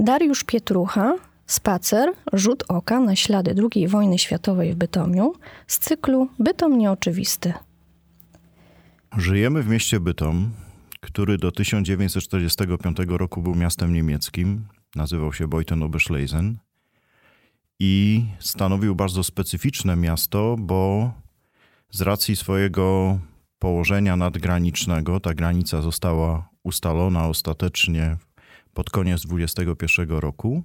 Dariusz Pietrucha, Spacer, rzut oka na ślady II wojny światowej w Bytomiu z cyklu Bytom nieoczywisty. Żyjemy w mieście Bytom, który do 1945 roku był miastem niemieckim. Nazywał się Beuthen-Oberschlesien i stanowił bardzo specyficzne miasto, bo z racji swojego położenia nadgranicznego ta granica została ustalona ostatecznie pod koniec 21 roku.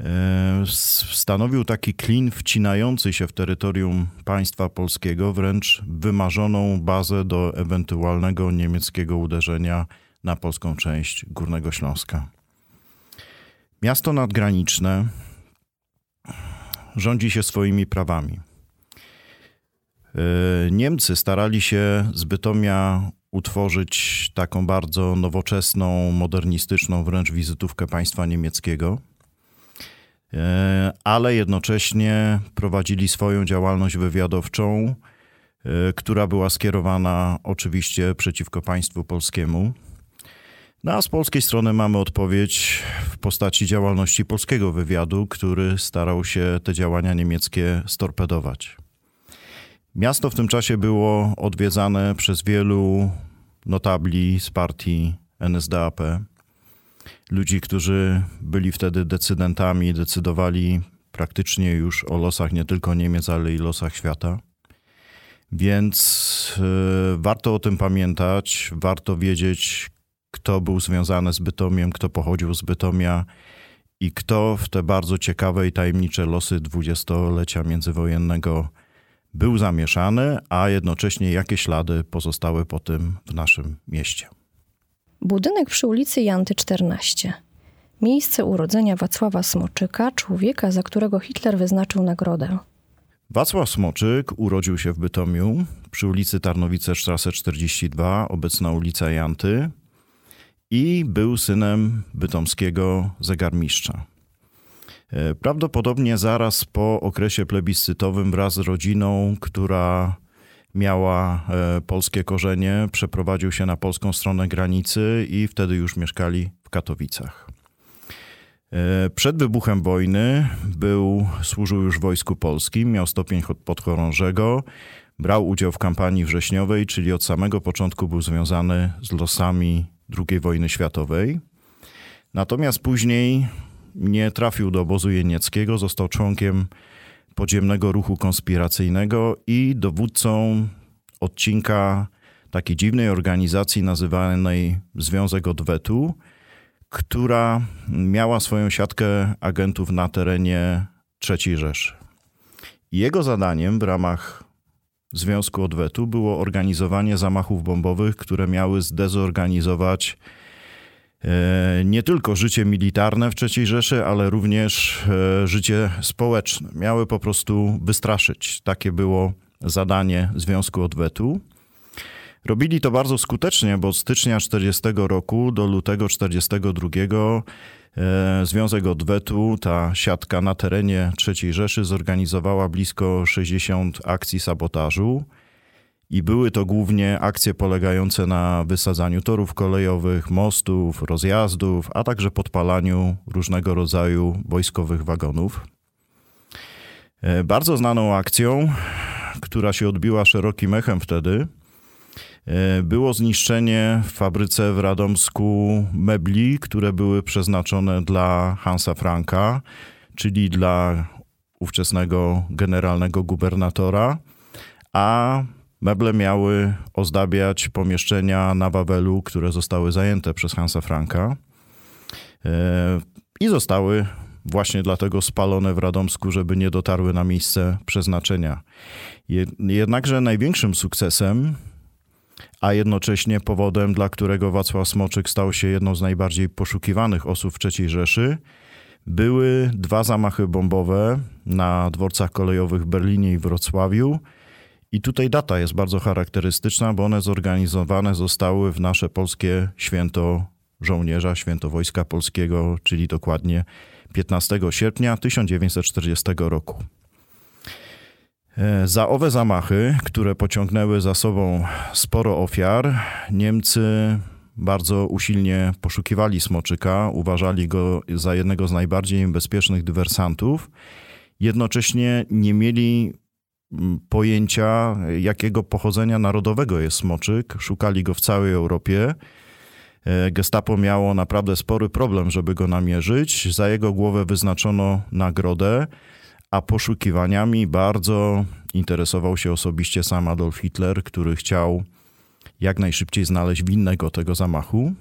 E, stanowił taki klin wcinający się w terytorium państwa polskiego, wręcz wymarzoną bazę do ewentualnego niemieckiego uderzenia na polską część Górnego Śląska. Miasto nadgraniczne rządzi się swoimi prawami. E, Niemcy starali się z Bytomia utworzyć taką bardzo nowoczesną, modernistyczną wręcz wizytówkę państwa niemieckiego, e, ale jednocześnie prowadzili swoją działalność wywiadowczą, e, która była skierowana oczywiście przeciwko państwu polskiemu. No a z polskiej strony mamy odpowiedź w postaci działalności polskiego wywiadu, który starał się te działania niemieckie storpedować. Miasto w tym czasie było odwiedzane przez wielu notabli z partii NSDAP, ludzi, którzy byli wtedy decydentami, decydowali praktycznie już o losach nie tylko Niemiec, ale i losach świata. Więc y, warto o tym pamiętać, warto wiedzieć, kto był związany z Bytomiem, kto pochodził z Bytomia i kto w te bardzo ciekawe i tajemnicze losy dwudziestolecia międzywojennego był zamieszany, a jednocześnie jakie ślady pozostały po tym w naszym mieście. Budynek przy ulicy Janty 14. Miejsce urodzenia Wacława Smoczyka, człowieka, za którego Hitler wyznaczył nagrodę. Wacław Smoczyk urodził się w Bytomiu przy ulicy Tarnowice Strasse 42, obecna ulica Janty i był synem bytomskiego zegarmistrza. E, prawdopodobnie zaraz po okresie plebiscytowym wraz z rodziną, która miała e, polskie korzenie, przeprowadził się na polską stronę granicy i wtedy już mieszkali w Katowicach. E, przed wybuchem wojny był, służył już w Wojsku Polskim, miał stopień podchorążego, brał udział w kampanii wrześniowej, czyli od samego początku był związany z losami II wojny światowej. Natomiast później nie trafił do obozu jenieckiego, został członkiem podziemnego ruchu konspiracyjnego i dowódcą odcinka takiej dziwnej organizacji nazywanej Związek Odwetu, która miała swoją siatkę agentów na terenie III Rzeszy. Jego zadaniem w ramach Związku Odwetu było organizowanie zamachów bombowych, które miały zdezorganizować nie tylko życie militarne w III Rzeszy, ale również e, życie społeczne. Miały po prostu wystraszyć. Takie było zadanie Związku Odwetu. Robili to bardzo skutecznie, bo od stycznia 40 roku do lutego 42 e, Związek Odwetu, ta siatka na terenie III Rzeszy zorganizowała blisko 60 akcji sabotażu. I były to głównie akcje polegające na wysadzaniu torów kolejowych, mostów, rozjazdów, a także podpalaniu różnego rodzaju wojskowych wagonów. E, bardzo znaną akcją, która się odbiła szerokim echem wtedy, e, było zniszczenie w fabryce w Radomsku mebli, które były przeznaczone dla Hansa Franka, czyli dla ówczesnego generalnego gubernatora, a Meble miały ozdabiać pomieszczenia na Wawelu, które zostały zajęte przez Hansa Franka e, i zostały właśnie dlatego spalone w Radomsku, żeby nie dotarły na miejsce przeznaczenia. Jednakże największym sukcesem, a jednocześnie powodem, dla którego Wacław Smoczyk stał się jedną z najbardziej poszukiwanych osób w III Rzeszy, były dwa zamachy bombowe na dworcach kolejowych w Berlinie i Wrocławiu, i tutaj data jest bardzo charakterystyczna, bo one zorganizowane zostały w nasze polskie święto żołnierza, święto Wojska Polskiego, czyli dokładnie 15 sierpnia 1940 roku. E, za owe zamachy, które pociągnęły za sobą sporo ofiar, Niemcy bardzo usilnie poszukiwali Smoczyka, uważali go za jednego z najbardziej niebezpiecznych dywersantów. Jednocześnie nie mieli pojęcia, jakiego pochodzenia narodowego jest Smoczyk. Szukali go w całej Europie. E, Gestapo miało naprawdę spory problem, żeby go namierzyć. Za jego głowę wyznaczono nagrodę, a poszukiwaniami bardzo interesował się osobiście sam Adolf Hitler, który chciał jak najszybciej znaleźć winnego tego zamachu.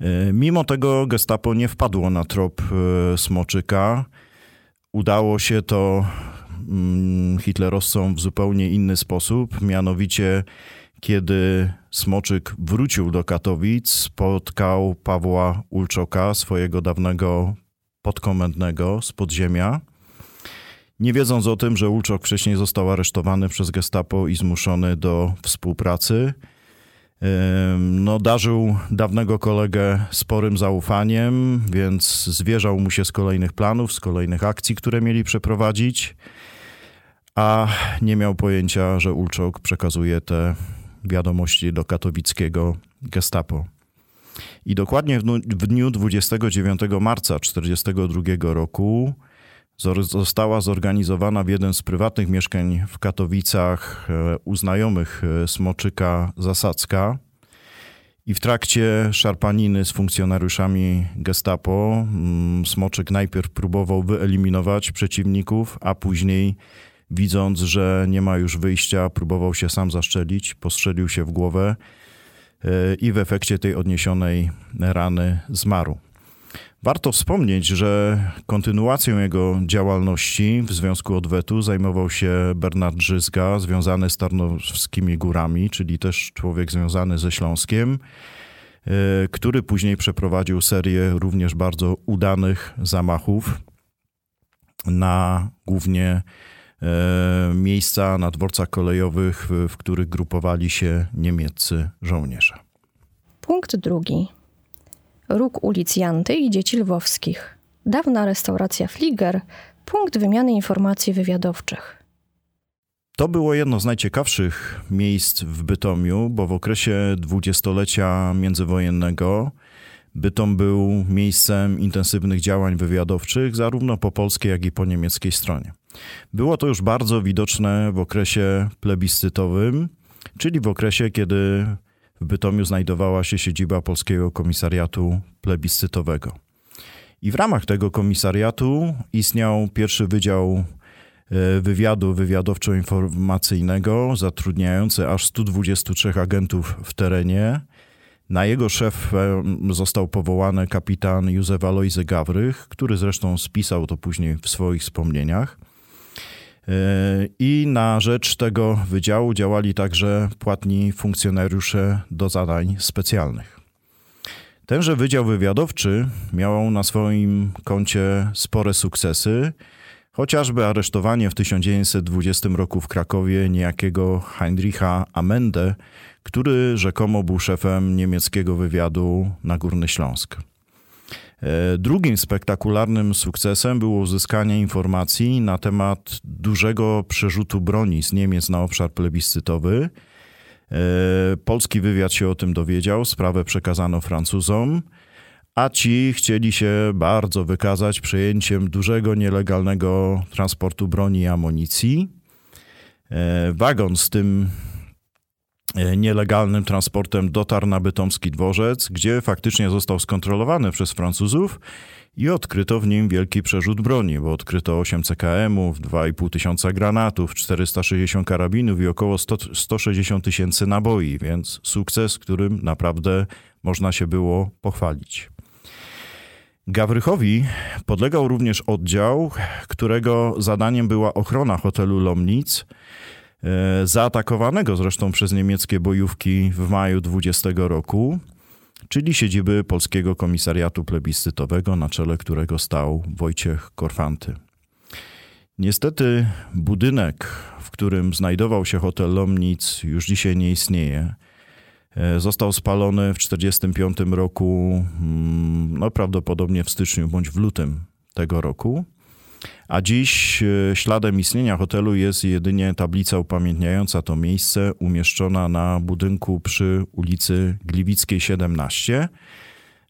E, mimo tego Gestapo nie wpadło na trop e, Smoczyka. Udało się to hitlerowcom w zupełnie inny sposób, mianowicie kiedy Smoczyk wrócił do Katowic, spotkał Pawła Ulczoka, swojego dawnego podkomendnego z podziemia. Nie wiedząc o tym, że Ulczok wcześniej został aresztowany przez Gestapo i zmuszony do współpracy, no, darzył dawnego kolegę sporym zaufaniem, więc zwierzał mu się z kolejnych planów, z kolejnych akcji, które mieli przeprowadzić, a nie miał pojęcia, że Ulczok przekazuje te wiadomości do katowickiego gestapo. I dokładnie w dniu 29 marca 1942 roku została zorganizowana w jeden z prywatnych mieszkań w Katowicach e, u znajomych e, Smoczyka zasadzka. I w trakcie szarpaniny z funkcjonariuszami gestapo mm, Smoczyk najpierw próbował wyeliminować przeciwników, a później widząc, że nie ma już wyjścia, próbował się sam zaszczelić, postrzelił się w głowę e, i w efekcie tej odniesionej rany zmarł. Warto wspomnieć, że kontynuacją jego działalności w Związku Odwetu zajmował się Bernard Drzyzga, związany z Tarnowskimi Górami, czyli też człowiek związany ze Śląskiem, e, który później przeprowadził serię również bardzo udanych zamachów na głównie miejsca na dworcach kolejowych, w których grupowali się niemieccy żołnierze. Punkt drugi. Róg ulic Janty i Dzieci Lwowskich. Dawna restauracja Flieger. Punkt wymiany informacji wywiadowczych. To było jedno z najciekawszych miejsc w Bytomiu, bo w okresie dwudziestolecia międzywojennego Bytom był miejscem intensywnych działań wywiadowczych zarówno po polskiej, jak i po niemieckiej stronie. Było to już bardzo widoczne w okresie plebiscytowym, czyli w okresie, kiedy w Bytomiu znajdowała się siedziba Polskiego Komisariatu Plebiscytowego. I w ramach tego komisariatu istniał pierwszy wydział e, wywiadu wywiadowczo-informacyjnego, zatrudniający aż 123 agentów w terenie. Na jego szef został powołany kapitan Józef Alojzy Gawrych, który zresztą spisał to później w swoich wspomnieniach. I na rzecz tego wydziału działali także płatni funkcjonariusze do zadań specjalnych. Tenże Wydział Wywiadowczy miał na swoim koncie spore sukcesy, chociażby aresztowanie w 1920 roku w Krakowie niejakiego Heinricha Amende, który rzekomo był szefem niemieckiego wywiadu na Górny Śląsk. E, drugim spektakularnym sukcesem było uzyskanie informacji na temat dużego przerzutu broni z Niemiec na obszar plebiscytowy. E, polski wywiad się o tym dowiedział, sprawę przekazano Francuzom, a ci chcieli się bardzo wykazać przejęciem dużego nielegalnego transportu broni i amunicji. E, wagon z tym nielegalnym transportem dotarł na bytomski dworzec, gdzie faktycznie został skontrolowany przez Francuzów i odkryto w nim wielki przerzut broni, bo odkryto 8 CKM-ów, 2,5 tysiąca granatów, 460 karabinów i około 100, 160 tysięcy naboi, więc sukces, którym naprawdę można się było pochwalić. Gawrychowi podlegał również oddział, którego zadaniem była ochrona hotelu Lomnic – E, zaatakowanego zresztą przez niemieckie bojówki w maju 20 roku, czyli siedziby Polskiego Komisariatu Plebiscytowego, na czele którego stał Wojciech Korfanty. Niestety budynek, w którym znajdował się hotel Lomnic, już dzisiaj nie istnieje. E, został spalony w 1945 roku, mm, no prawdopodobnie w styczniu bądź w lutym tego roku. A dziś e, śladem istnienia hotelu jest jedynie tablica upamiętniająca to miejsce, umieszczona na budynku przy ulicy Gliwickiej 17.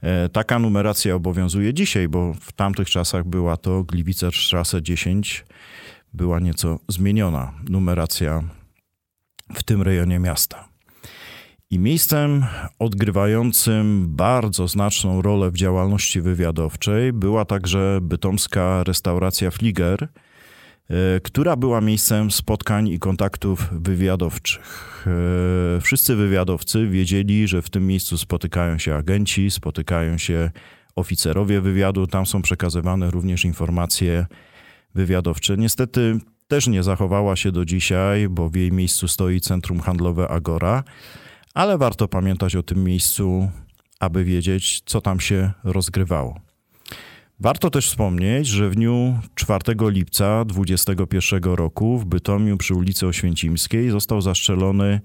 E, taka numeracja obowiązuje dzisiaj, bo w tamtych czasach była to Gliwicerstrasse 10. Była nieco zmieniona numeracja w tym rejonie miasta. I miejscem odgrywającym bardzo znaczną rolę w działalności wywiadowczej była także bytomska restauracja Fliger, e, która była miejscem spotkań i kontaktów wywiadowczych. E, wszyscy wywiadowcy wiedzieli, że w tym miejscu spotykają się agenci, spotykają się oficerowie wywiadu, tam są przekazywane również informacje wywiadowcze. Niestety też nie zachowała się do dzisiaj, bo w jej miejscu stoi centrum handlowe Agora ale warto pamiętać o tym miejscu, aby wiedzieć, co tam się rozgrywało. Warto też wspomnieć, że w dniu 4 lipca 2021 roku w Bytomiu przy ulicy Oświęcimskiej został zastrzelony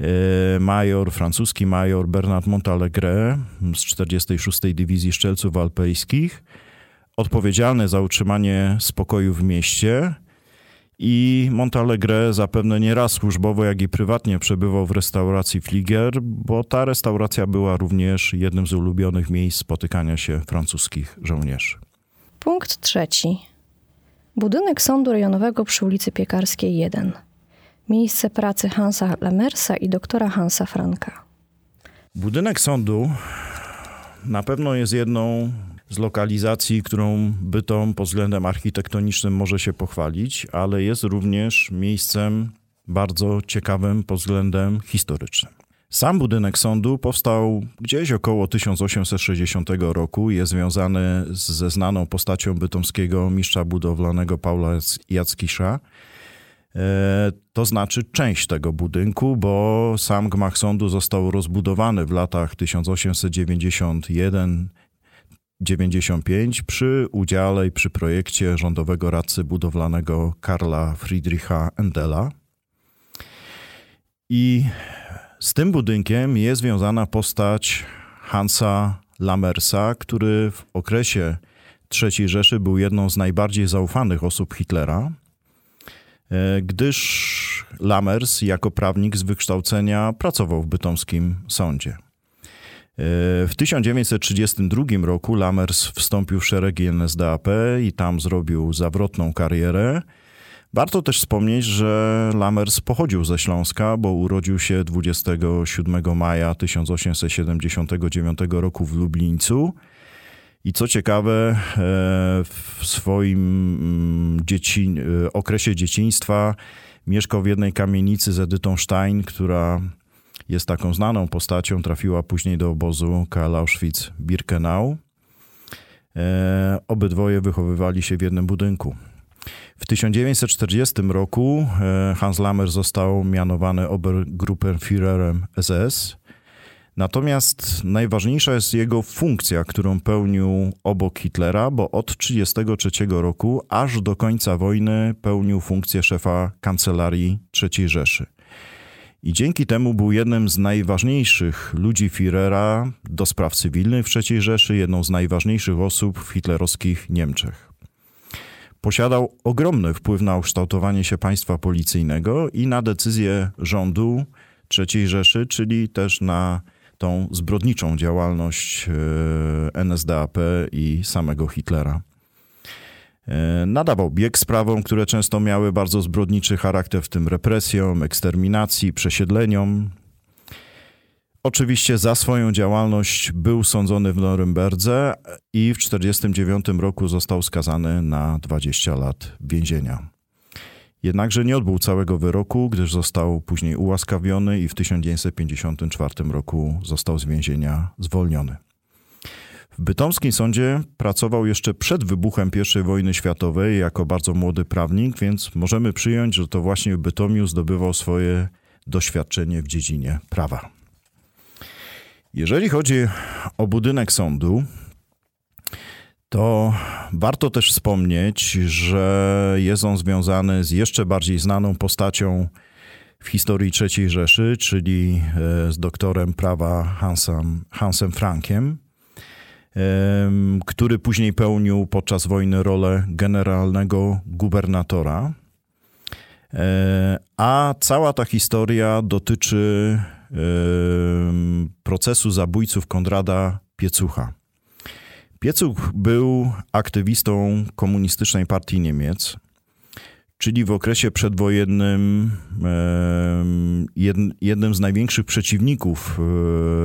e, major, francuski major Bernard Montalegre z 46. Dywizji Szczelców Alpejskich, odpowiedzialny za utrzymanie spokoju w mieście i Montalegre zapewne nie raz służbowo, jak i prywatnie przebywał w restauracji Flieger, bo ta restauracja była również jednym z ulubionych miejsc spotykania się francuskich żołnierzy. Punkt trzeci. Budynek sądu rejonowego przy ulicy Piekarskiej 1. Miejsce pracy Hansa Lamersa i doktora Hansa Franka. Budynek sądu na pewno jest jedną z lokalizacji, którą Bytom pod względem architektonicznym może się pochwalić, ale jest również miejscem bardzo ciekawym pod względem historycznym. Sam budynek sądu powstał gdzieś około 1860 roku. Jest związany ze znaną postacią bytomskiego mistrza budowlanego Paula Jackisza. E, to znaczy część tego budynku, bo sam gmach sądu został rozbudowany w latach 1891 95 przy udziale i przy projekcie rządowego radcy budowlanego Karla Friedricha Endela. I z tym budynkiem jest związana postać Hansa Lammersa, który w okresie III Rzeszy był jedną z najbardziej zaufanych osób Hitlera, e, gdyż Lammers jako prawnik z wykształcenia pracował w bytomskim sądzie. W 1932 roku Lammers wstąpił w szeregi NSDAP i tam zrobił zawrotną karierę. Warto też wspomnieć, że Lammers pochodził ze Śląska, bo urodził się 27 maja 1879 roku w Lublińcu. I co ciekawe, e, w swoim mm, dzieci, e, okresie dzieciństwa mieszkał w jednej kamienicy z Edytą Stein, która jest taką znaną postacią, trafiła później do obozu Karl Auschwitz-Birkenau. E, obydwoje wychowywali się w jednym budynku. W 1940 roku e, Hans Lammer został mianowany Obergruppenführerem SS. Natomiast najważniejsza jest jego funkcja, którą pełnił obok Hitlera, bo od 1933 roku aż do końca wojny pełnił funkcję szefa kancelarii III Rzeszy. I dzięki temu był jednym z najważniejszych ludzi Führera do spraw cywilnych w III Rzeszy, jedną z najważniejszych osób w hitlerowskich Niemczech. Posiadał ogromny wpływ na ukształtowanie się państwa policyjnego i na decyzje rządu III Rzeszy, czyli też na tą zbrodniczą działalność e, NSDAP i samego Hitlera. E, nadawał bieg sprawom, które często miały bardzo zbrodniczy charakter, w tym represjom, eksterminacji, przesiedleniom. Oczywiście za swoją działalność był sądzony w Norymberdze i w 1949 roku został skazany na 20 lat więzienia. Jednakże nie odbył całego wyroku, gdyż został później ułaskawiony i w 1954 roku został z więzienia zwolniony. W bytomskim sądzie pracował jeszcze przed wybuchem I wojny światowej jako bardzo młody prawnik, więc możemy przyjąć, że to właśnie w Bytomiu zdobywał swoje doświadczenie w dziedzinie prawa. Jeżeli chodzi o budynek sądu, to warto też wspomnieć, że jest on związany z jeszcze bardziej znaną postacią w historii III Rzeszy, czyli e, z doktorem prawa Hansem, Hansem Frankiem. Który później pełnił podczas wojny rolę generalnego gubernatora. E, a cała ta historia dotyczy procesu zabójców Konrada Piecucha. Piecuch był aktywistą komunistycznej partii Niemiec, czyli w okresie przedwojennym jednym z największych przeciwników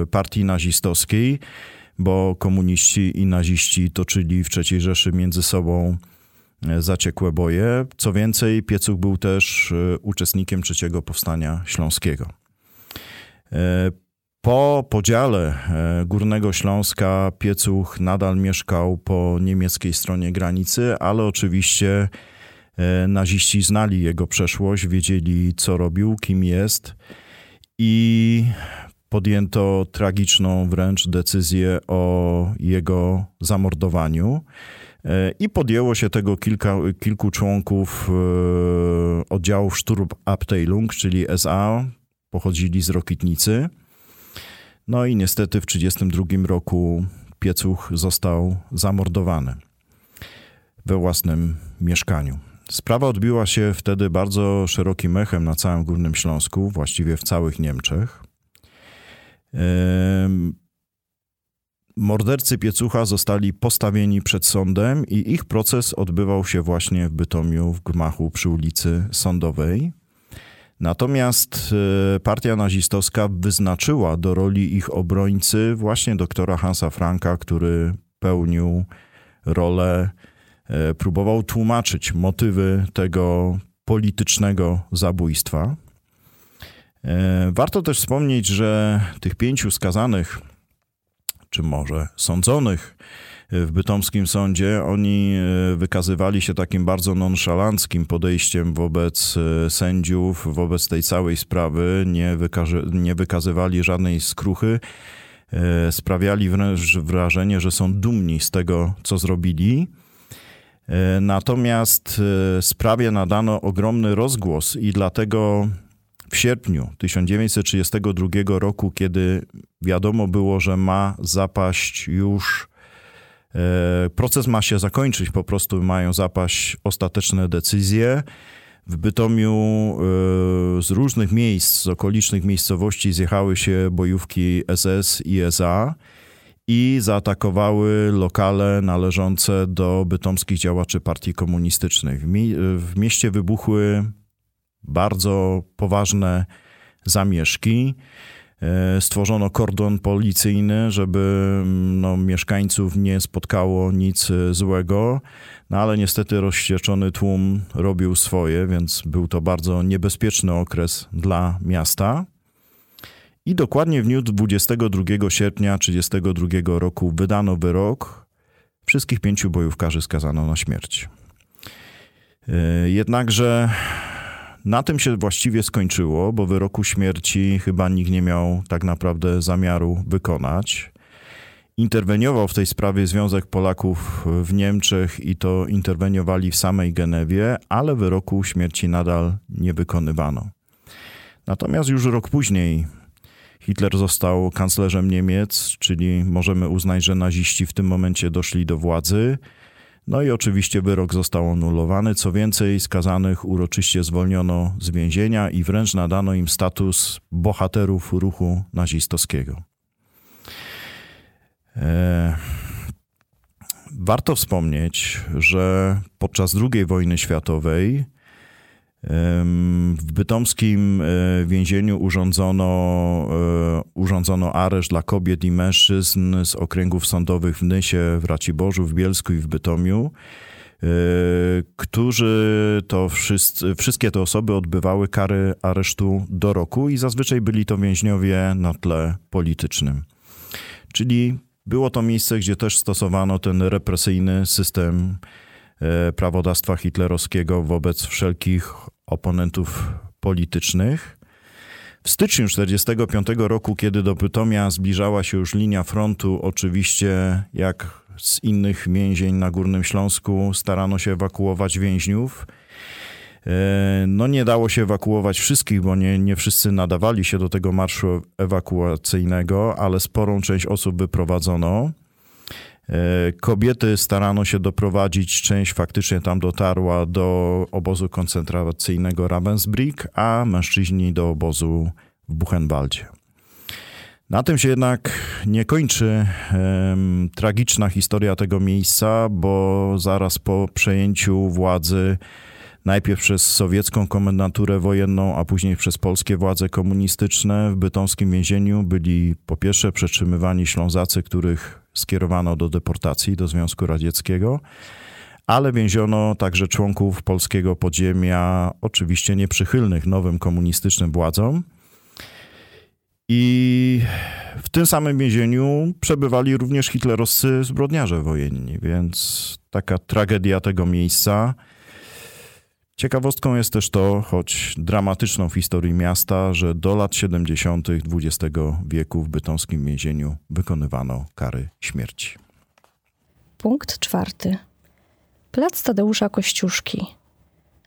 e, partii nazistowskiej, bo komuniści i naziści toczyli w III Rzeszy między sobą e, zaciekłe boje. Co więcej, Piecuch był też e, uczestnikiem trzeciego powstania śląskiego. Po podziale Górnego Śląska Piecuch nadal mieszkał po niemieckiej stronie granicy, ale oczywiście E, naziści znali jego przeszłość, wiedzieli co robił, kim jest i podjęto tragiczną wręcz decyzję o jego zamordowaniu. E, I podjęło się tego kilka, kilku członków e, oddziałów Sturmabteilung, czyli SA, pochodzili z Rokitnicy. No i niestety w 1932 roku Piecuch został zamordowany we własnym mieszkaniu. Sprawa odbiła się wtedy bardzo szerokim echem na całym Górnym Śląsku, właściwie w całych Niemczech. Mordercy Piecucha zostali postawieni przed sądem i ich proces odbywał się właśnie w Bytomiu w gmachu przy ulicy Sądowej. Natomiast e, partia nazistowska wyznaczyła do roli ich obrońcy właśnie doktora Hansa Franka, który pełnił rolę E, próbował tłumaczyć motywy tego politycznego zabójstwa. E, warto też wspomnieć, że tych pięciu skazanych, czy może sądzonych w bytomskim sądzie, oni e, wykazywali się takim bardzo nonszalanckim podejściem wobec sędziów, wobec tej całej sprawy, nie, wykaże, nie wykazywali żadnej skruchy, sprawiali wręcz wrażenie, że są dumni z tego, co zrobili. E, natomiast e, sprawie nadano ogromny rozgłos i dlatego w sierpniu 1932 roku, kiedy wiadomo było, że ma zapaść już, e, proces ma się zakończyć, po prostu mają zapaść ostateczne decyzje. W Bytomiu z różnych miejsc, z okolicznych miejscowości zjechały się bojówki SS i SA i zaatakowały lokale należące do bytomskich działaczy partii mi w mieście wybuchły bardzo poważne zamieszki. E, stworzono kordon policyjny, żeby mm, no, mieszkańców nie spotkało nic złego, no ale niestety rozścieczony tłum robił swoje, więc był to bardzo niebezpieczny okres dla miasta. I dokładnie w dniu 22 sierpnia 1932 roku wydano wyrok. Wszystkich pięciu bojówkarzy skazano na śmierć. E, jednakże na tym się właściwie skończyło, bo wyroku śmierci chyba nikt nie miał tak naprawdę zamiaru wykonać. Interweniował w tej sprawie Związek Polaków w Niemczech i to interweniowali w samej Genewie, ale wyroku śmierci nadal nie wykonywano. Natomiast już rok później Hitler został kanclerzem Niemiec, czyli możemy uznać, że naziści w tym momencie doszli do władzy. No i oczywiście wyrok został anulowany. Co więcej, skazanych uroczyście zwolniono z więzienia i wręcz nadano im status bohaterów ruchu nazistowskiego. E... Warto wspomnieć, że podczas II wojny światowej w bytomskim e, więzieniu urządzono, e, urządzono areszt dla kobiet i mężczyzn z okręgów sądowych w Nysie, w Raciborzu, w Bielsku i w Bytomiu, e, którzy to wszyscy, wszystkie te osoby odbywały kary aresztu do roku i zazwyczaj byli to więźniowie na tle politycznym. Czyli było to miejsce, gdzie też stosowano ten represyjny system prawodawstwa hitlerowskiego wobec wszelkich oponentów politycznych. W styczniu 1945 roku, kiedy do Pytomia zbliżała się już linia frontu, oczywiście jak z innych więzień na Górnym Śląsku starano się ewakuować więźniów. E, no nie dało się ewakuować wszystkich, bo nie, nie wszyscy nadawali się do tego marszu ewakuacyjnego, ale sporą część osób wyprowadzono. Kobiety starano się doprowadzić, część faktycznie tam dotarła do obozu koncentracyjnego Ravensbrück, a mężczyźni do obozu w Buchenwaldzie. Na tym się jednak nie kończy um, tragiczna historia tego miejsca, bo zaraz po przejęciu władzy najpierw przez sowiecką komendanturę wojenną, a później przez polskie władze komunistyczne w bytomskim więzieniu byli po pierwsze przetrzymywani Ślązacy, których skierowano do deportacji do Związku Radzieckiego, ale więziono także członków polskiego podziemia, oczywiście nieprzychylnych nowym komunistycznym władzom. I w tym samym więzieniu przebywali również hitlerowscy zbrodniarze wojenni, więc taka tragedia tego miejsca. Ciekawostką jest też to, choć dramatyczną w historii miasta, że do lat 70. XX wieku w bytomskim więzieniu wykonywano kary śmierci. Punkt czwarty. Plac Tadeusza Kościuszki.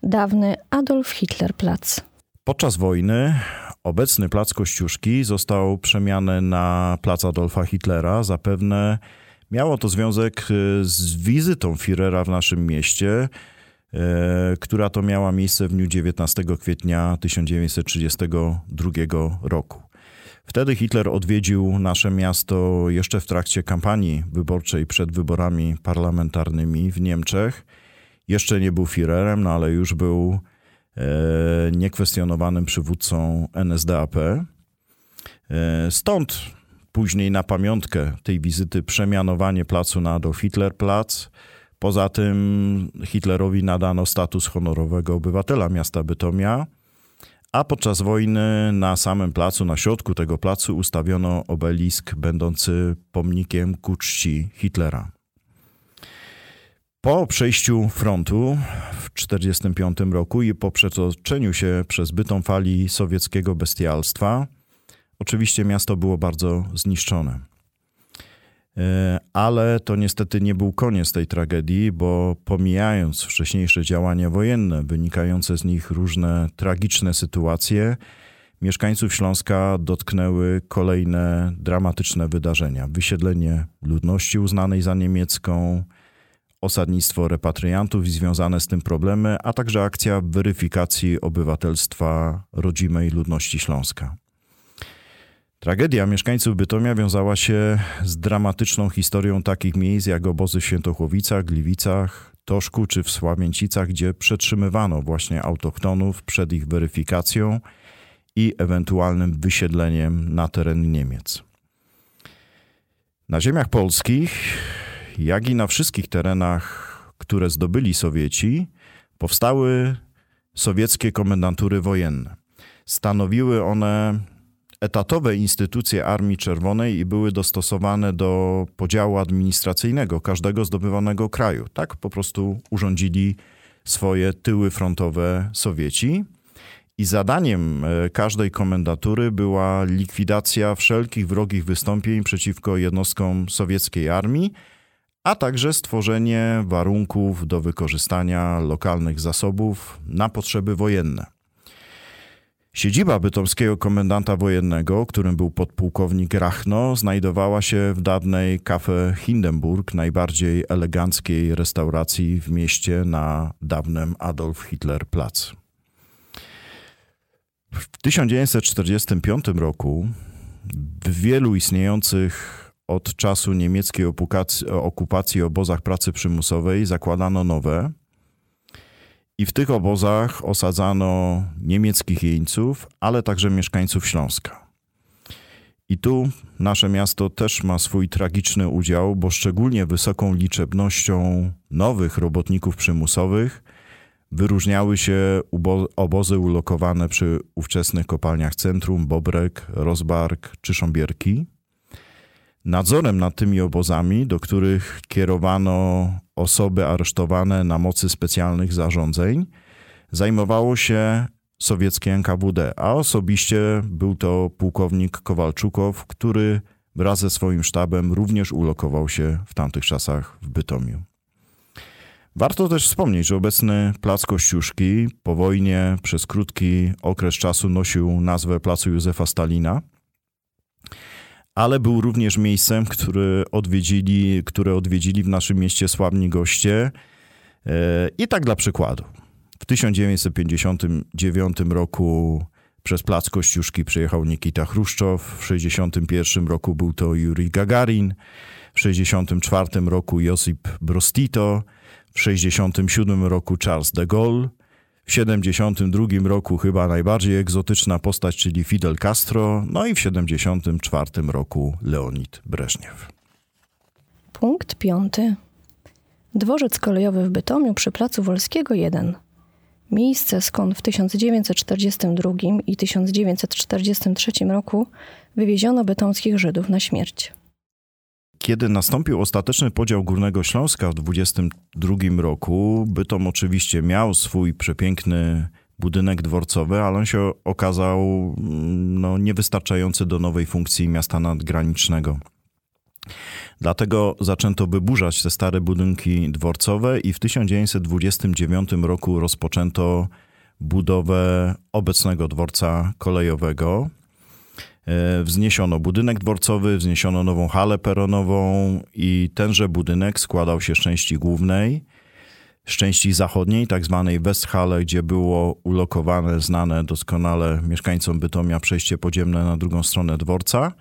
Dawny Adolf Hitler Plac. Podczas wojny obecny plac Kościuszki został przemiany na plac Adolfa Hitlera. Zapewne miało to związek e, z wizytą Führera w naszym mieście, która to miała miejsce w dniu 19 kwietnia 1932 roku. Wtedy Hitler odwiedził nasze miasto jeszcze w trakcie kampanii wyborczej przed wyborami parlamentarnymi w Niemczech. Jeszcze nie był Führerem, no ale już był E, niekwestionowanym przywódcą NSDAP. E, stąd później na pamiątkę tej wizyty przemianowanie placu na Adolf Hitler Plac. Poza tym Hitlerowi nadano status honorowego obywatela miasta Bytomia, a podczas wojny na samym placu, na środku tego placu ustawiono obelisk będący pomnikiem ku czci Hitlera. Po przejściu frontu w 1945 roku i po przetoczeniu się przez bytą fali sowieckiego bestialstwa, oczywiście miasto było bardzo zniszczone. E, ale to niestety nie był koniec tej tragedii, bo pomijając wcześniejsze działania wojenne, wynikające z nich różne tragiczne sytuacje, mieszkańców Śląska dotknęły kolejne dramatyczne wydarzenia. Wysiedlenie ludności uznanej za niemiecką, osadnictwo repatriantów i związane z tym problemy, a także akcja weryfikacji obywatelstwa rodzimej ludności Śląska. Tragedia mieszkańców Bytomia wiązała się z dramatyczną historią takich miejsc jak obozy w Świętochłowicach, Gliwicach, Toszku czy w Sławięcicach, gdzie przetrzymywano właśnie autochtonów przed ich weryfikacją i ewentualnym wysiedleniem na teren Niemiec. Na ziemiach polskich jak i na wszystkich terenach, które zdobyli Sowieci, powstały sowieckie komendantury wojenne. Stanowiły one etatowe instytucje Armii Czerwonej i były dostosowane do podziału administracyjnego każdego zdobywanego kraju. Tak po prostu urządzili swoje tyły frontowe Sowieci. I zadaniem e, każdej komendatury była likwidacja wszelkich wrogich wystąpień przeciwko jednostkom sowieckiej armii, a także stworzenie warunków do wykorzystania lokalnych zasobów na potrzeby wojenne. Siedziba bytomskiego komendanta wojennego, którym był podpułkownik Rachno, znajdowała się w dawnej Cafe Hindenburg, najbardziej eleganckiej restauracji w mieście na dawnym Adolf Hitler Platz. W 1945 roku w wielu istniejących od czasu niemieckiej okupacji obozach pracy przymusowej zakładano nowe. I w tych obozach osadzano niemieckich jeńców, ale także mieszkańców Śląska. I tu nasze miasto też ma swój tragiczny udział, bo szczególnie wysoką liczebnością nowych robotników przymusowych wyróżniały się obozy ulokowane przy ówczesnych kopalniach Centrum, Bobrek, Rozbark czy Sząbierki. Nadzorem nad tymi obozami, do których kierowano osoby aresztowane na mocy specjalnych zarządzeń, zajmowało się sowieckie NKWD, a osobiście był to pułkownik Kowalczukow, który wraz ze swoim sztabem również ulokował się w tamtych czasach w Bytomiu. Warto też wspomnieć, że obecny Plac Kościuszki po wojnie przez krótki okres czasu nosił nazwę Placu Józefa Stalina – ale był również miejscem, które odwiedzili, które odwiedzili w naszym mieście sławni goście. E, I tak dla przykładu. W 1959 roku przez plac Kościuszki przyjechał Nikita Chruszczow, w 1961 roku był to Yuri Gagarin, w 1964 roku Josip Broz Tito, w 1967 roku Charles de Gaulle, w 1972 roku chyba najbardziej egzotyczna postać, czyli Fidel Castro, no i w 1974 roku Leonid Breżniew. Punkt piąty. Dworzec kolejowy w Bytomiu przy Placu Wolskiego 1. Miejsce, skąd w 1942 i 1943 roku wywieziono bytomskich Żydów na śmierć. Kiedy nastąpił ostateczny podział Górnego Śląska w 1922 roku, Bytom oczywiście miał swój przepiękny budynek dworcowy, ale on się okazał mm, no, niewystarczający do nowej funkcji miasta nadgranicznego. Dlatego zaczęto wyburzać te stare budynki dworcowe i w 1929 roku rozpoczęto budowę obecnego dworca kolejowego. E, wzniesiono budynek dworcowy, wzniesiono nową halę peronową i tenże budynek składał się z części głównej, z części zachodniej, tak zwanej Westhalle, gdzie było ulokowane, znane doskonale mieszkańcom Bytomia przejście podziemne na drugą stronę dworca,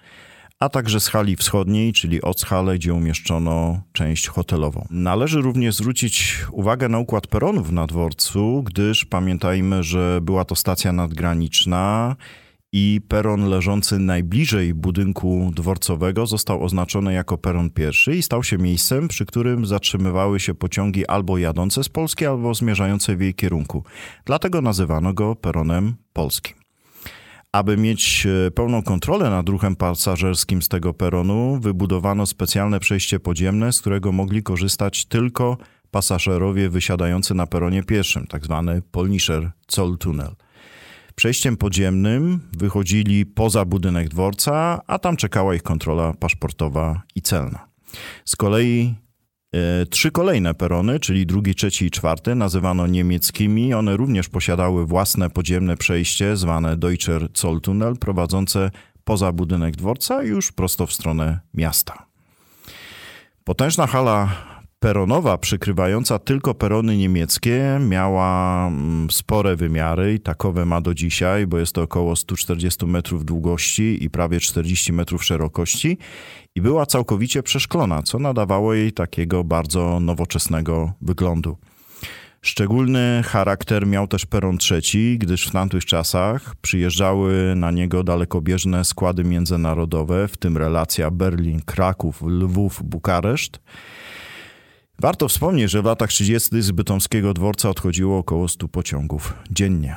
a także z hali wschodniej, czyli Ockhalle, gdzie umieszczono część hotelową. Należy również zwrócić uwagę na układ peronów na dworcu, gdyż pamiętajmy, że była to stacja nadgraniczna i peron leżący najbliżej budynku dworcowego został oznaczony jako peron pierwszy i stał się miejscem, przy którym zatrzymywały się pociągi albo jadące z Polski, albo zmierzające w jej kierunku. Dlatego nazywano go peronem polskim. Aby mieć e, pełną kontrolę nad ruchem pasażerskim z tego peronu, wybudowano specjalne przejście podziemne, z którego mogli korzystać tylko pasażerowie wysiadający na peronie pierwszym, tak zwany Polnischer Zolltunnel. Przejściem podziemnym wychodzili poza budynek dworca, a tam czekała ich kontrola paszportowa i celna. Z kolei e, Trzy kolejne perony, czyli drugi, trzeci i czwarty, nazywano niemieckimi. One również posiadały własne podziemne przejście, zwane Deutscher Zolltunnel, prowadzące poza budynek dworca już prosto w stronę miasta. Potężna hala peronowa przykrywająca tylko perony niemieckie miała mm, spore wymiary i takowe ma do dzisiaj, bo jest to około 140 metrów długości i prawie 40 metrów szerokości i była całkowicie przeszklona, co nadawało jej takiego bardzo nowoczesnego wyglądu. Szczególny charakter miał też peron trzeci, gdyż w tamtych czasach przyjeżdżały na niego dalekobieżne składy międzynarodowe, w tym relacja Berlin, Kraków, Lwów, Bukareszt – Warto wspomnieć, że w latach 30. z bytomskiego dworca odchodziło około 100 pociągów dziennie.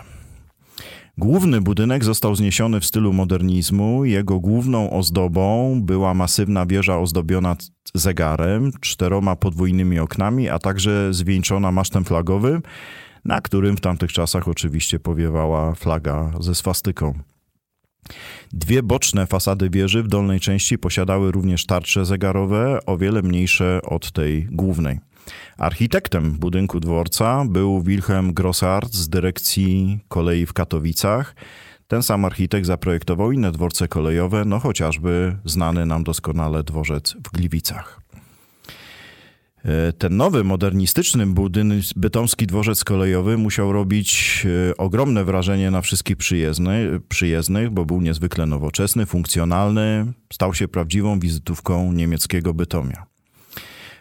Główny budynek został zniesiony w stylu modernizmu. Jego główną ozdobą była masywna wieża ozdobiona zegarem, czteroma podwójnymi oknami, a także zwieńczona masztem flagowym, na którym w tamtych czasach oczywiście powiewała flaga ze swastyką. Dwie boczne fasady wieży w dolnej części posiadały również tarcze zegarowe, o wiele mniejsze od tej głównej. Architektem budynku dworca był Wilhelm Grossart z dyrekcji kolei w Katowicach. Ten sam architekt zaprojektował inne dworce kolejowe, no chociażby znany nam doskonale dworzec w Gliwicach. E, ten nowy, modernistyczny budynek, bytomski dworzec kolejowy musiał robić e, ogromne wrażenie na wszystkich przyjezdnych, przyjezdnych, bo był niezwykle nowoczesny, funkcjonalny, stał się prawdziwą wizytówką niemieckiego Bytomia.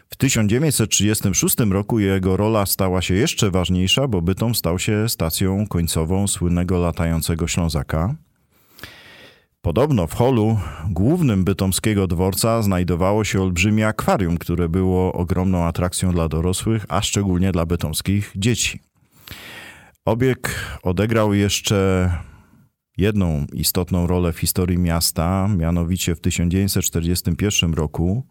W 1936 roku jego rola stała się jeszcze ważniejsza, bo Bytom stał się stacją końcową słynnego latającego Ślązaka. Podobno w holu głównym bytomskiego dworca znajdowało się olbrzymie akwarium, które było ogromną atrakcją dla dorosłych, a szczególnie dla bytomskich dzieci. Obieg odegrał jeszcze jedną istotną rolę w historii miasta, mianowicie w 1941 roku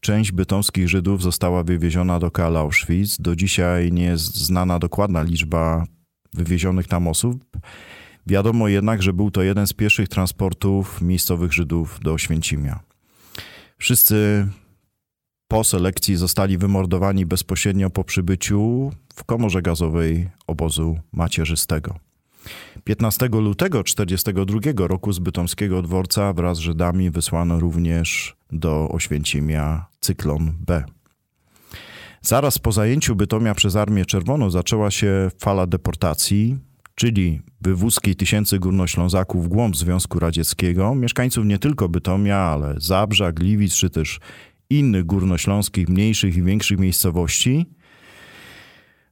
część bytomskich Żydów została wywieziona do Kala Auschwitz. Do dzisiaj nie jest znana dokładna liczba wywiezionych tam osób. Wiadomo jednak, że był to jeden z pierwszych transportów miejscowych Żydów do Święcimia. Wszyscy po selekcji zostali wymordowani bezpośrednio po przybyciu w komorze gazowej obozu macierzystego. 15 lutego 1942 roku z bytomskiego dworca wraz z Żydami wysłano również do Oświęcimia cyklon B. Zaraz po zajęciu Bytomia przez Armię Czerwoną zaczęła się fala deportacji, czyli wywózki tysięcy górnoślązaków w głąb Związku Radzieckiego, mieszkańców nie tylko Bytomia, ale Zabrza, Gliwic czy też innych górnośląskich, mniejszych i większych miejscowości.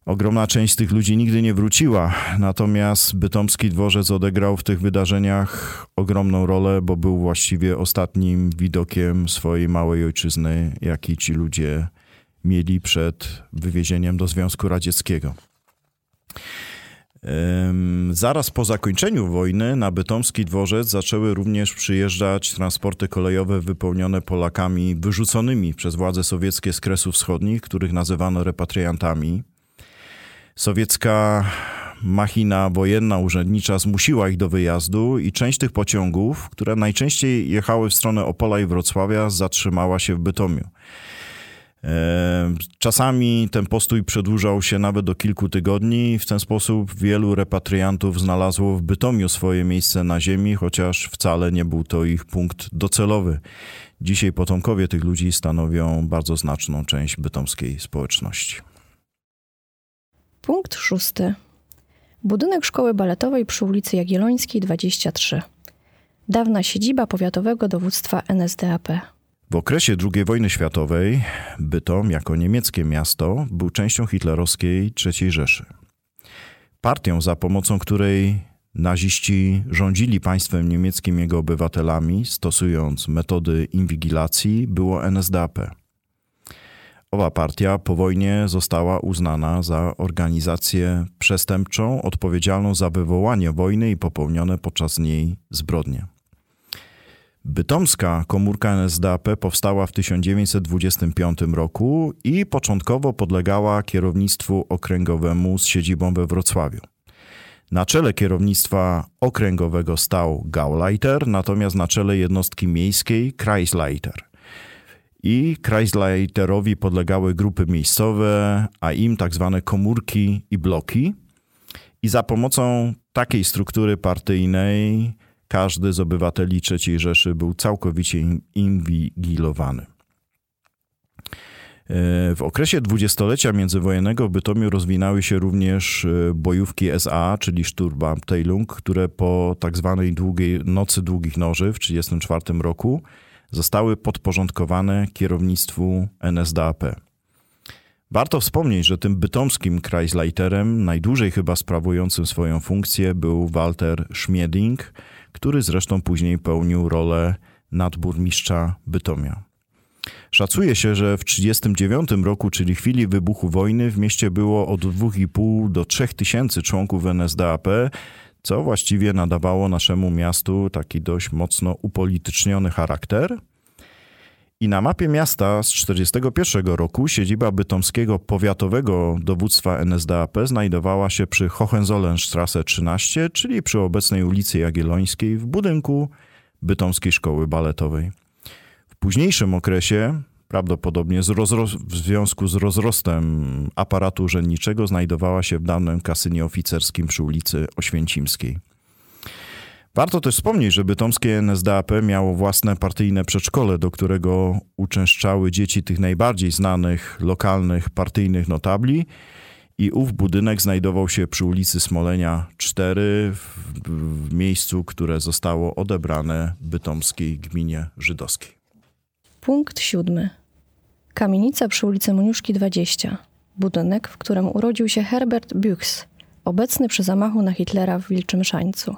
Ogromna część tych ludzi nigdy nie wróciła, natomiast bytomski dworzec odegrał w tych wydarzeniach ogromną rolę, bo był właściwie ostatnim widokiem swojej małej ojczyzny, jaki ci ludzie mieli przed wywiezieniem do Związku Radzieckiego. Zaraz po zakończeniu wojny na bytomski dworzec zaczęły również przyjeżdżać transporty kolejowe wypełnione Polakami wyrzuconymi przez władze sowieckie z Kresów Wschodnich, których nazywano repatriantami. Sowiecka machina wojenna, urzędnicza zmusiła ich do wyjazdu i część tych pociągów, które najczęściej jechały w stronę Opola i Wrocławia, zatrzymała się w Bytomiu. Czasami ten postój przedłużał się nawet do kilku tygodni. W ten sposób wielu repatriantów znalazło w Bytomiu swoje miejsce na ziemi, chociaż wcale nie był to ich punkt docelowy. Dzisiaj potomkowie tych ludzi stanowią bardzo znaczną część bytomskiej społeczności. Punkt szósty. Budynek szkoły baletowej przy ulicy Jagiellońskiej 23. Dawna siedziba powiatowego dowództwa NSDAP. W okresie II wojny światowej Bytom, jako niemieckie miasto, był częścią hitlerowskiej III Rzeszy. Partią, za pomocą której naziści rządzili państwem niemieckim jego obywatelami, stosując metody inwigilacji, było NSDAP. Owa partia po wojnie została uznana za organizację przestępczą odpowiedzialną za wywołanie wojny i popełnione podczas niej zbrodnie. Bytomska komórka NSDAP powstała w 1925 roku i początkowo podlegała kierownictwu okręgowemu z siedzibą we Wrocławiu. Na czele kierownictwa okręgowego stał Gauleiter, natomiast na czele jednostki miejskiej Kreisleiter. I Kreisleiterowi podlegały grupy miejscowe, a im tak zwane komórki i bloki. I za pomocą takiej struktury partyjnej każdy z obywateli III Rzeszy był całkowicie inwigilowany. E, w okresie dwudziestolecia międzywojennego w Bytomiu rozwinęły się również e, bojówki SA, czyli Sturmabteilung, które po tak zwanej długiej Nocy Długich Noży w 1934 roku zostały podporządkowane kierownictwu NSDAP. Warto wspomnieć, że tym bytomskim Kreisleiterem, najdłużej chyba sprawującym swoją funkcję, był Walter Schmieding, który zresztą później pełnił rolę nadburmistrza Bytomia. Szacuje się, że w 1939 roku, czyli chwili wybuchu wojny, w mieście było od 2,5 do 3 tysięcy członków NSDAP, co właściwie nadawało naszemu miastu taki dość mocno upolityczniony charakter. I na mapie miasta z 1941 roku siedziba bytomskiego powiatowego dowództwa NSDAP znajdowała się przy Hohenzollernstrasse 13, czyli przy obecnej ulicy Jagiellońskiej w budynku Bytomskiej Szkoły Baletowej. W późniejszym okresie, prawdopodobnie w związku z rozrostem aparatu urzędniczego, znajdowała się w dawnym kasynie oficerskim przy ulicy Oświęcimskiej. Warto też wspomnieć, że bytomskie NSDAP miało własne partyjne przedszkole, do którego uczęszczały dzieci tych najbardziej znanych lokalnych partyjnych notabli. I ów budynek znajdował się przy ulicy Smolenia 4, w, w miejscu, które zostało odebrane bytomskiej gminie żydowskiej. Punkt siódmy. Kamienica przy ulicy Moniuszki 20. Budynek, w którym urodził się Herbert Büchs, obecny przy zamachu na Hitlera w Wilczym Szańcu.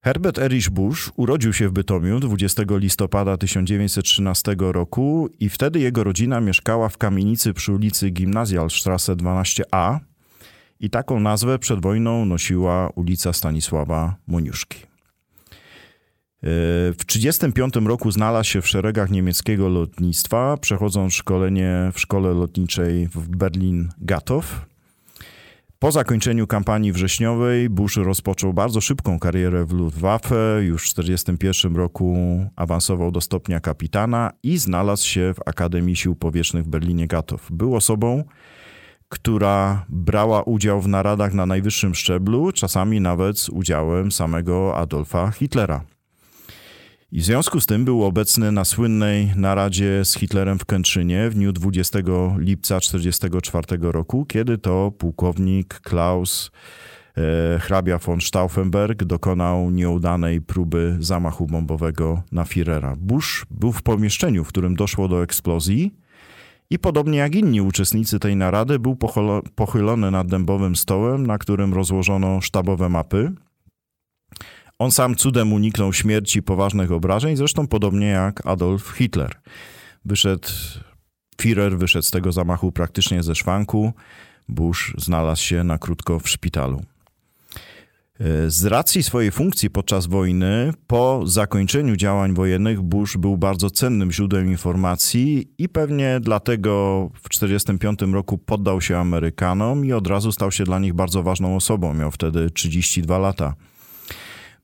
Herbert Erich Bush urodził się w Bytomiu 20 listopada 1913 roku i wtedy jego rodzina mieszkała w kamienicy przy ulicy Gimnazjalstrasse 12a i taką nazwę przed wojną nosiła ulica Stanisława Moniuszki. E, w 1935 roku znalazł się w szeregach niemieckiego lotnictwa, przechodząc szkolenie w szkole lotniczej w Berlin-Gatow. Po zakończeniu kampanii wrześniowej Bush rozpoczął bardzo szybką karierę w Luftwaffe. Już w 1941 roku awansował do stopnia kapitana i znalazł się w Akademii Sił Powietrznych w Berlinie Gatow. Był osobą, która brała udział w naradach na najwyższym szczeblu, czasami nawet z udziałem samego Adolfa Hitlera. I w związku z tym był obecny na słynnej naradzie z Hitlerem w Kętrzynie w dniu 20 lipca 1944 roku, kiedy to pułkownik Klaus e, hrabia von Stauffenberg dokonał nieudanej próby zamachu bombowego na Führera. Bush był w pomieszczeniu, w którym doszło do eksplozji i podobnie jak inni uczestnicy tej narady był pochylony nad dębowym stołem, na którym rozłożono sztabowe mapy. On sam cudem uniknął śmierci poważnych obrażeń, zresztą podobnie jak Adolf Hitler. Wyszedł, Führer wyszedł z tego zamachu praktycznie ze szwanku. Bush znalazł się na krótko w szpitalu. Z racji swojej funkcji podczas wojny, po zakończeniu działań wojennych, Bush był bardzo cennym źródłem informacji i pewnie dlatego w 1945 roku poddał się Amerykanom i od razu stał się dla nich bardzo ważną osobą. Miał wtedy 32 lata.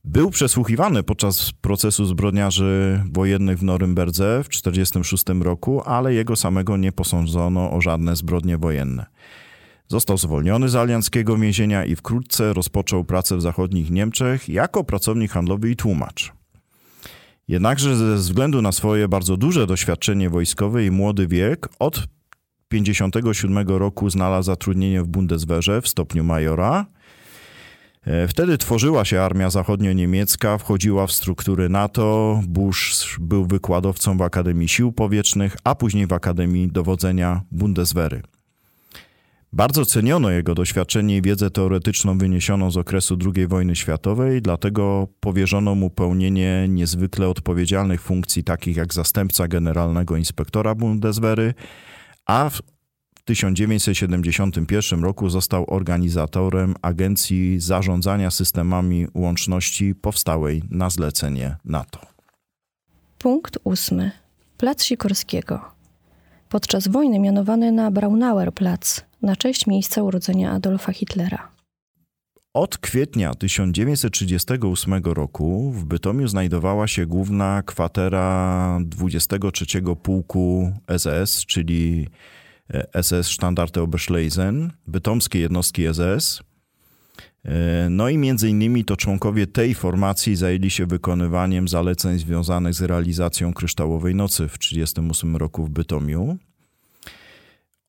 Był przesłuchiwany podczas procesu zbrodniarzy wojennych w Norymberdze w 1946 roku, ale jego samego nie posądzono o żadne zbrodnie wojenne. Został zwolniony z alianckiego więzienia i wkrótce rozpoczął pracę w zachodnich Niemczech jako pracownik handlowy i tłumacz. Jednakże ze względu na swoje bardzo duże doświadczenie wojskowe i młody wiek, od 1957 roku znalazł zatrudnienie w Bundeswehrze w stopniu majora. E, wtedy tworzyła się armia zachodnio-niemiecka, wchodziła w struktury NATO. Bush był wykładowcą w Akademii Sił Powietrznych, a później w Akademii Dowodzenia Bundeswehry. Bardzo ceniono jego doświadczenie i wiedzę teoretyczną wyniesioną z okresu II wojny światowej, dlatego powierzono mu pełnienie niezwykle odpowiedzialnych funkcji, takich jak zastępca generalnego inspektora Bundeswehry, a 1971 roku został organizatorem Agencji Zarządzania Systemami Łączności powstałej na zlecenie NATO. Punkt ósmy. Plac Sikorskiego. Podczas wojny mianowany na Braunauer Platz, na cześć miejsca urodzenia Adolfa Hitlera. Od kwietnia 1938 roku w Bytomiu znajdowała się główna kwatera 23 Pułku SS, czyli SS Standarte Oberschlesien, bytomskie jednostki SS. No i między innymi to członkowie tej formacji zajęli się wykonywaniem zaleceń związanych z realizacją Kryształowej Nocy w 1938 roku w Bytomiu.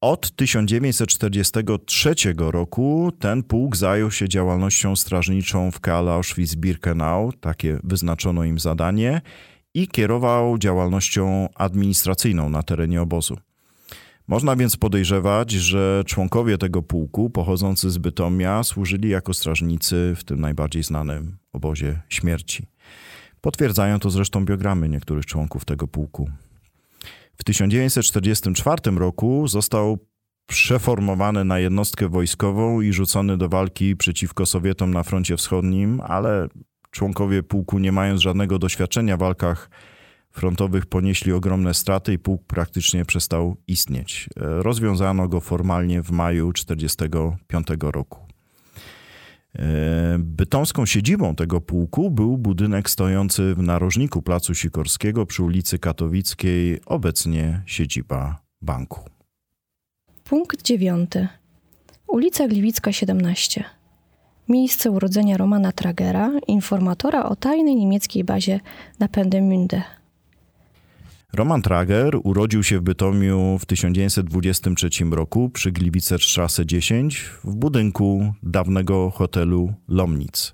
Od 1943 roku ten pułk zajął się działalnością strażniczą w Kale Auschwitz-Birkenau, takie wyznaczono im zadanie, i kierował działalnością administracyjną na terenie obozu. Można więc podejrzewać, że członkowie tego pułku pochodzący z Bytomia służyli jako strażnicy w tym najbardziej znanym obozie śmierci. Potwierdzają to zresztą biogramy niektórych członków tego pułku. W 1944 roku został przeformowany na jednostkę wojskową i rzucony do walki przeciwko Sowietom na froncie wschodnim, ale członkowie pułku, nie mając żadnego doświadczenia w walkach frontowych, ponieśli ogromne straty i pułk praktycznie przestał istnieć. Rozwiązano go formalnie w maju 1945 roku. E, bytomską siedzibą tego pułku był budynek stojący w narożniku Placu Sikorskiego przy ulicy Katowickiej, obecnie siedziba banku. Punkt dziewiąty. Ulica Gliwicka 17. Miejsce urodzenia Romana Tragera, informatora o tajnej niemieckiej bazie na Pendemünde. Roman Trager urodził się w Bytomiu w 1923 roku przy Gliwice-Strasse 10 w budynku dawnego hotelu Lomnic.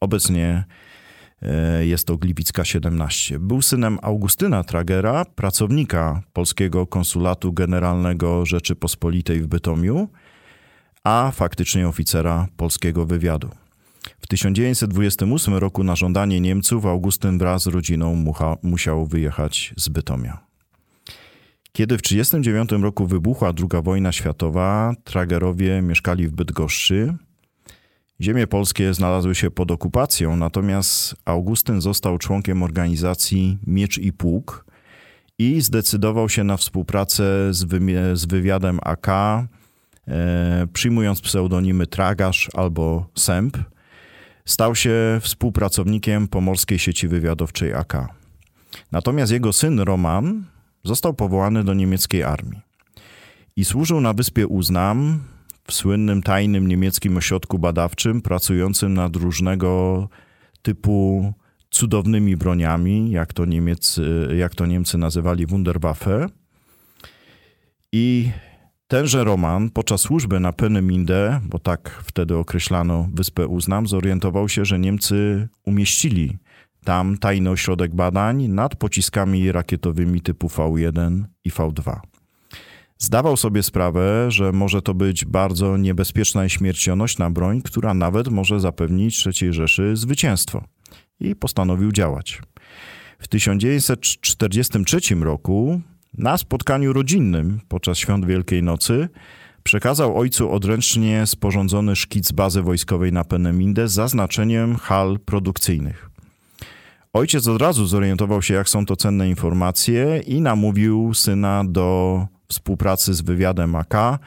Obecnie e, jest to Gliwicka 17. Był synem Augustyna Tragera, pracownika Polskiego Konsulatu Generalnego Rzeczypospolitej w Bytomiu, a faktycznie oficera polskiego wywiadu. W 1928 roku na żądanie Niemców Augustyn wraz z rodziną mucha, musiał wyjechać z Bytomia. Kiedy w 1939 roku wybuchła II wojna światowa, tragerowie mieszkali w Bydgoszczy. Ziemie polskie znalazły się pod okupacją, natomiast Augustyn został członkiem organizacji Miecz i Pług i zdecydował się na współpracę z, z wywiadem AK, e, przyjmując pseudonimy Tragarz albo Sęp – Stał się współpracownikiem pomorskiej sieci wywiadowczej AK. Natomiast jego syn Roman został powołany do niemieckiej armii i służył na wyspie Uznam w słynnym tajnym niemieckim ośrodku badawczym pracującym nad różnego typu cudownymi broniami, jak to, Niemiec, jak to Niemcy nazywali Wunderwaffe. I tenże Roman podczas służby na Peneminde, bo tak wtedy określano wyspę Uznam, zorientował się, że Niemcy umieścili tam tajny ośrodek badań nad pociskami rakietowymi typu V1 i V2. Zdawał sobie sprawę, że może to być bardzo niebezpieczna i śmiercionośna broń, która nawet może zapewnić III Rzeszy zwycięstwo. I postanowił działać. W 1943 roku na spotkaniu rodzinnym podczas świąt Wielkiej Nocy przekazał ojcu odręcznie sporządzony szkic bazy wojskowej na Peneminde z zaznaczeniem hal produkcyjnych. Ojciec od razu zorientował się, jak są to cenne informacje i namówił syna do współpracy z wywiadem AK. E,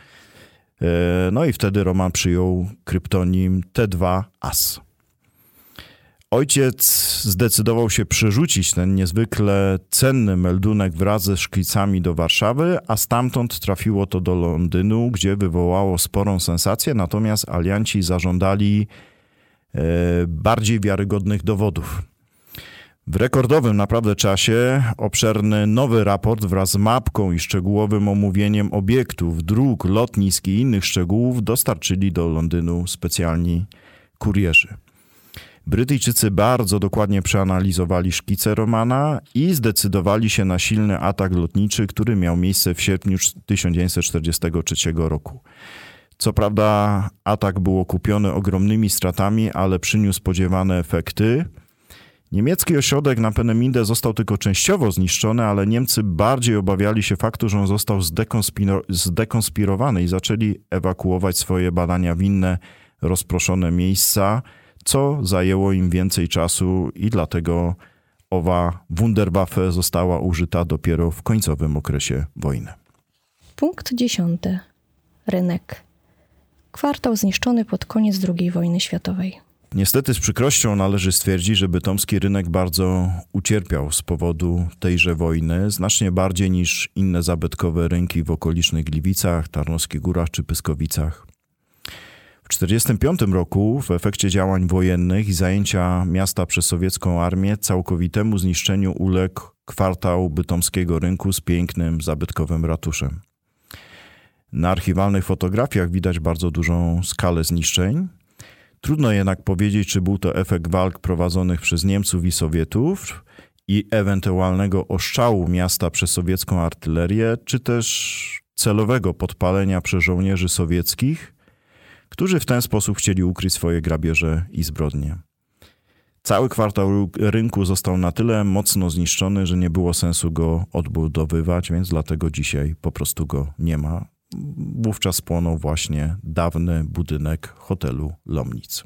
no i wtedy Roman przyjął kryptonim T2AS. Ojciec zdecydował się przerzucić ten niezwykle cenny meldunek wraz ze szkicami do Warszawy, a stamtąd trafiło to do Londynu, gdzie wywołało sporą sensację, natomiast alianci zażądali e, bardziej wiarygodnych dowodów. W rekordowym naprawdę czasie obszerny nowy raport wraz z mapką i szczegółowym omówieniem obiektów, dróg, lotnisk i innych szczegółów dostarczyli do Londynu specjalni kurierzy. Brytyjczycy bardzo dokładnie przeanalizowali szkice Romana i zdecydowali się na silny atak lotniczy, który miał miejsce w sierpniu 1943 roku. Co prawda, atak był okupiony ogromnymi stratami, ale przyniósł spodziewane efekty. Niemiecki ośrodek na Peneminde został tylko częściowo zniszczony, ale Niemcy bardziej obawiali się faktu, że on został zdekonspirowany i zaczęli ewakuować swoje badania w inne rozproszone miejsca, co zajęło im więcej czasu i dlatego owa Wunderwaffe została użyta dopiero w końcowym okresie wojny. Punkt dziesiąty. Rynek. Kwartał zniszczony pod koniec II wojny światowej. Niestety z przykrością należy stwierdzić, że bytomski rynek bardzo ucierpiał z powodu tejże wojny, znacznie bardziej niż inne zabytkowe rynki w okolicznych Gliwicach, Tarnowskich Górach czy Pyskowicach. W 1945 roku w efekcie działań wojennych i zajęcia miasta przez sowiecką armię całkowitemu zniszczeniu uległ kwartał bytomskiego rynku z pięknym, zabytkowym ratuszem. Na archiwalnych fotografiach widać bardzo dużą skalę zniszczeń, Trudno jednak powiedzieć, czy był to efekt walk prowadzonych przez Niemców i Sowietów i ewentualnego oszczału miasta przez sowiecką artylerię, czy też celowego podpalenia przez żołnierzy sowieckich, którzy w ten sposób chcieli ukryć swoje grabieże i zbrodnie. Cały kwartał rynku został na tyle mocno zniszczony, że nie było sensu go odbudowywać, więc dlatego dzisiaj po prostu go nie ma. Wówczas spłonął właśnie dawny budynek hotelu Lomnic.